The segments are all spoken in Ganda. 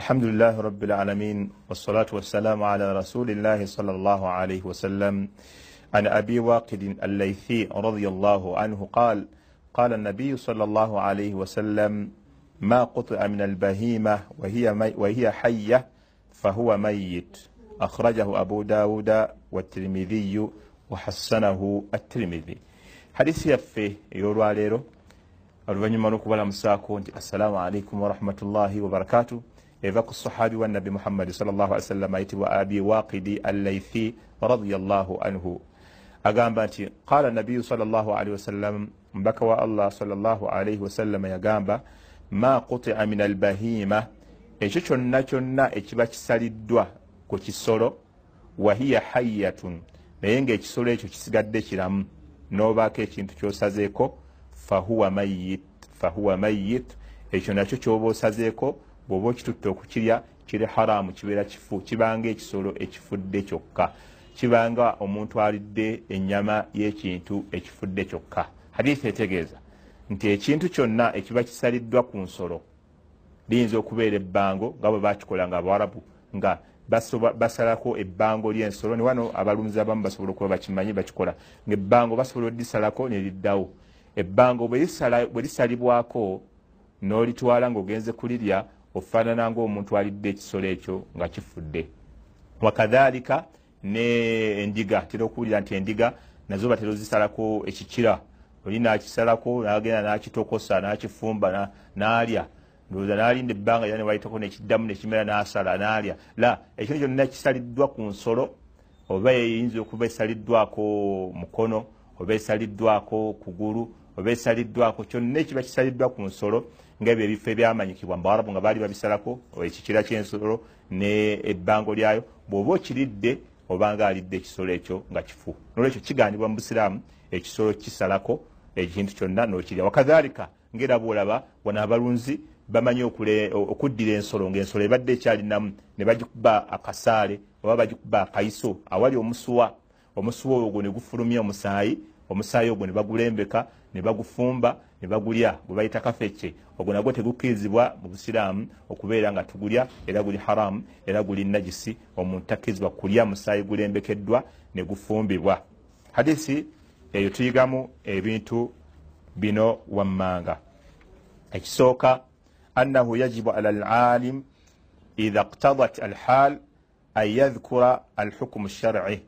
الحمد لله رب العالمين والصلاة والسلام على رسول الله صلى الله عليه وسلم عن أبي واقد الليثي رضي الله عنه قال قال النبي صلى الله عليه وسلم ما قطع من البهيمة وهي, مي وهي حية فهو ميت أخرجه أبو داود والترمذي وحسنه الترمذي حديث يفي يروى ليرو oluvannyuma lw'okubalamusaako nti assalamu alaikum warahmatullahi wabarakatuh eva ku sahabi wa nabi muhammadi sawasalam ayitibwa abi waqidi allaithi radiallahu anhu. Agamba nti qala nabiyu salllahalihi wasallam mbaka wa allah salllahalihi wasallama yagamba ma qutia min albahima ekyo kyonna kyonna ekiba kisaliddwa ku kisolo wahiya hayatun naye ngaekisolo ekyo kisigadde kiramu. Nobaako ekintu kyosazeeko fahuwa mayit ekyo nakyo kyoba osazeeko bw'oba okitutte okukirya kiri haramu kibeera kifu kibanga ekisolo ekifudde kyokka. Kibanga omuntu alidde ennyama y'ekintu ekifudde kyokka. Hadithi etegeeza nti ekintu kyonna ekiba kisaliddwa ku nsolo liyinza okubeera ebbango nga bwe bakikola nga abawarabu nga basalako ebbango ly'ensolo. Ne wano abalunzi abamu basobola okuba bakimanyi bakikola. Ngaebbango basobola oddisalako neliddawo ebbango bwe lisalibwako n'olitwala ng'ogenze kulirya ofaanana ngaomuntu alidde ekisolo ekyo nga kifudde. Wakadhalika ne endiga tera okuwulira nti endiga nazo batera ozisalako ekikira. Oli nakisalako nagenda nakitokosa nakifumba nalya. Ndowooza nalinda ebbanga era newayitako nekiddamu nekimera nasala nalya. La ekintu kyonna kisaliddwa ku nsolo oba eyinza okuba esaliddwako mukono oba esaliddwako kugulu oba esaliddwako kyonna ekiba kisaliddwa ku nsolo ngaebyo ebifo ebyamanyikibwa mubawarabu nga baali babisalako ekikira kyensolo ne ebbango lyayo bw'oba okiridde obanga alidde ekisolo ekyo nga kifu. Nolwekyo kigandibwa mu busiraamu ekisolo kisalako ekintu kyonna nokirya. Wakadhalika ngaera bwolaba wano abalunzi bamanyi okuddira ensolo ngaensolo ebadde ekyalinamu ne bagikuba akasaale oba bagikuba akayiso awali omusuwa. Omusuwa ogwo ne gufulumya omusaayi omusaayi ogwo ne bagulembeka ne bagufumba ne bagulya. Gwe bayita kafecce ogwo nagwo tegukkirizibwa mu busiraamu okubeera nga tugulya era guli haramu era guli najisi omuntu takkirizibwa kulya musaayi gulembekeddwa ne gufumbibwa. Hadisi eyo tuyigamu ebintu bino wammanga. Ekisooka annahu yajibu ala alalim idha qtadat alhal an yadhkura alhukmu lsharci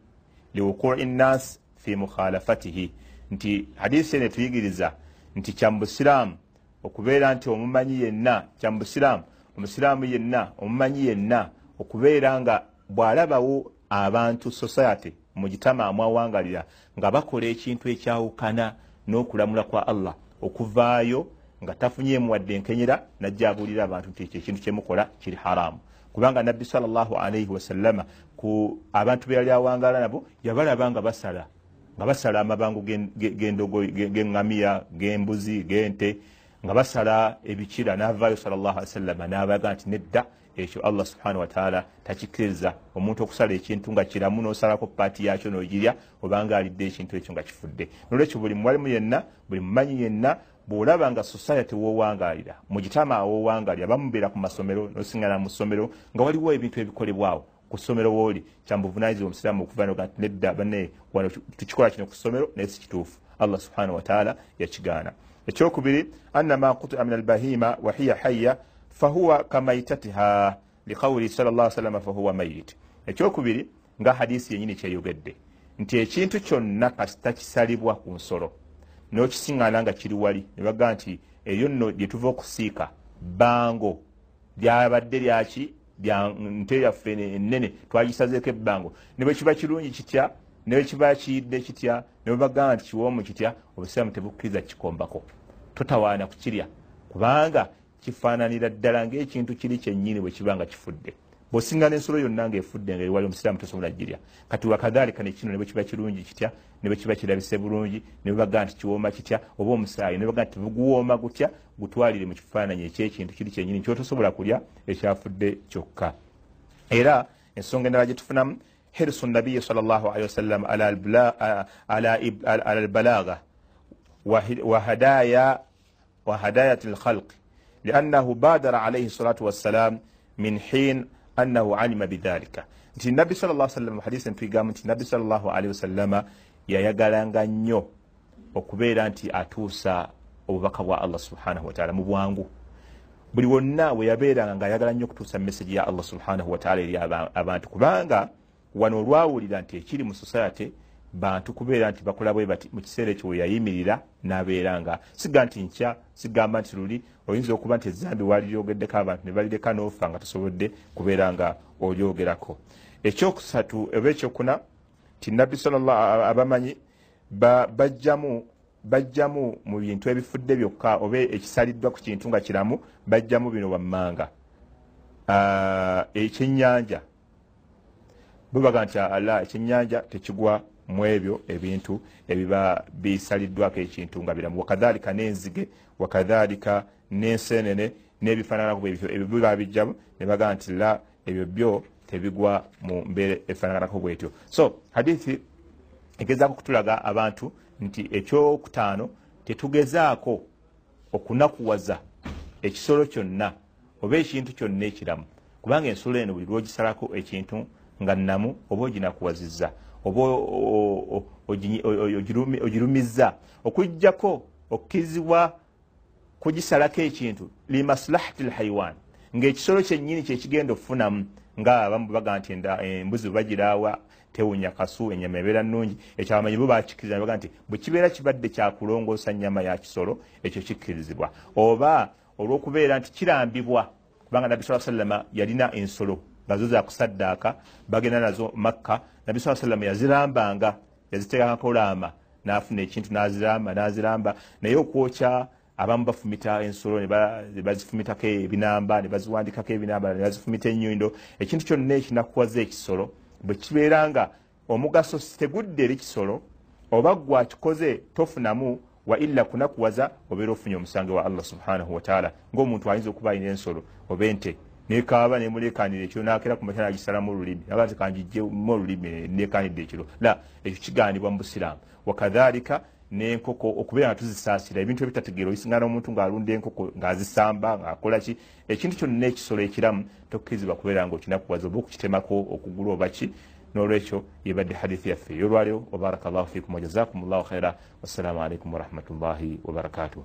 liwuqui nnas fi mukhalafatihi. Nti hadisi ene tuyigiriza nti kyambusiraamu okubeera nti omumanyi yenna kyambusiraamu omusiraamu yenna omumanyi yenna okubeera nga bw'alabawo abantu society mu gitama amwawangalira nga bakola ekintu ekyawukana n'okulamula kwa allah okuvaayo nga tafunyemu wadde enkenyera najja abuulira abantu nti ekyo ekintu kyemukola kiri haramu. Kubanga nabbi salllahu alaihi wasallama ku abantu be yali awangala nabo yabalaba nga basala nga basala amabango gendogo geŋŋamiya gembuzi gente nga basala ebikira navaayo sallaalwasallama nabaga nti nedda ekyo allah subhanahu wataala takikkiriza omuntu okusala ekintu nga kiramu nosalako paati yakyo nogirya obanga alidde ekintu ekyo nga kifudde. Nolwekyo buli muwalimu yenna buli mumanyi yenna bwolaba nga society wowangalira mugitama awowangalira bamubeera ku masomero nosingana mu ssomero nga waliwo ebintu ebikolebwawo ku ssomero wooli kyambuvunanyizibwa omusiraamu okuva nti nedda bane wano tukikola kino ku ssomero naye si kituufu. Allah subhanahu wataala yakigaana. Ekyokubiri anna ma kutia min albahima wahiya haya fahuwa kamaitatiha liqawuli sal llah salama fahuwa mayit. Ekyokubiri nga hadisi yenyini kyeyogedde nti ekintu kyonna kasita kisalibwa ku nsolo. Nokisiŋŋaana nga kiri wali ne baga nti eryo nno lyetuva okusiika bango lyabadde lyaki nte yaffe enene twagisazeeko ebbango. Ne bwe kiba kirungi kitya? Ne bwe kiba kiyidde kitya? Ne bwebagaa nti kiwoomu kitya? Obusiraamu tebukkiriza kikombako. Totawaana kukirya. Kubanga kifaananira ddala ngaekintu kiri kyennyini bwe kiba nga kifudde bw'osinga n'ensolo yonna ngaefudde nga ewali omusiraamu tosobola girya. Kati wakadhalika nekino ne bwe kiba kirungi kitya? Ne bwe kiba kirabise bulungi ne bwebagaa nti kiwooma kitya? Oba omusaayi ne bwebagaa nti buguwooma gutya? Gutwalire mu kifaananyi ekyekintu kiri kyennyini kyotosobola kulya ekyafudde kyokka. Era ensonga endala gye tufunamu hirsu nabiyi sal llah alihi wasallam ala albalagha wahadayat lkhalqi liannahu badara alaihi salatu wassalam min hin annahu alima bidhalika. Nti nabbi sawasalam muhadisi ntwigamu nti nabbi salllahalihi wasallama yayagalanga nnyo okubeera nti atuusa obubaka bwa allah subhanahu wataala mu bwangu. Buli wonna we yabeeranga ngaayagala nnyo okutuusa meseji ya allah subhanahu wataala eri abantu kubanga wano olwawulira nti ekiri mu society bantu kubeera nti bakola bwe bati mu kiseera ekyo weyayimirira nabeera nga siga nti nkya sigamba nti luli oyinza okuba nti ezambi waliryogeddeko abantu ne balireka noofa nga tosobodde kubeera nga olyogerako. Ekyokusatu oba ekyokuna ti nabbi abamanyi bajjamu bajjamu mu bintu ebifudde byokka oba ekisaliddwa ku kintu nga kiramu bajjamu bino wammanga. Ekyenyanja bubaga nti ala ekyenyanja tekigwa mu ebyo ebintu ebiba bisaliddwako ekintu nga biramu. Wakadhalika n'enzige wakadhalika n'ensenene n'ebifaananako bwebityo ebyo biba bijjamu ne bagaa nti la ebyo byo tebigwa mu mbeera efaanaganako bwetyo. So hadithi egezaako kutulaga abantu nti ekyokutaano tetugezaako okunakuwaza ekisolo kyonna oba ekintu kyonna ekiramu kubanga ensolo eno buli lwogisalako ekintu nga namu oba oginakuwazizza oba ogirumizza okujjako okkirizibwa kugisalako ekintu limaslahati lhaiwan ngaekisolo kyennyini kyekigenda okufunamu nga abamu baga nti embuzi bwebagiraawa tewunya kasu enyama ebeera nungi ekyo abamanyi bo bakikkiriza nebaga nti bwe kibeera kibadde kyakulongoosa nyama ya kisolo ekyo kikkirizibwa. Oba olwokubeera nti kirambibwa kubanga nabbi saa sallama yalina ensolo nga zo zakusaddaaka bagenda nazo makka. Nabbi saa sallama yazirambanga yaziteekako olaama nafuna ekintu naziramba naziramba. Naye okwokya abamu bafumita ensolo nebazifumitako ebinamba nebaziwandikako ebinamba nebazifumita enyindo ekintu kyonna ekinakuwaza ekisolo bwe kibeera nga omugaso tegudde eri kisolo oba gwakikoze tofunamu wa illa kunakuwaza obeera ofunye omusange wa allah subhanahu wataala ngaomuntu ayinza okuba alina ensolo oba ente nekaaba nemulekanira ekiro nakera kumakya nagisalamu olulimi. Aga nti kanjijjemu olulimi nekanidde ekiro. La ekyo kiganibwa mu busiraamu. Wakadhalika nenkoko okubeera nga tuzisaasira ebintu ebitategeera oyisingana omuntu ngaalunda enkoko ngaazisamba ngaakolaki ekintu kyonna ekisolo ekiramu tokkirizibwa kubeera nga okinakuwaza oba okukitemako okugulu oba ki? Nolwekyo yebadde hadithi yaffe. Eyolwaliro wabaraka llahu fikum wajazakum llahu khaira wassalamu alaikum warahmatullahi wabarakatuh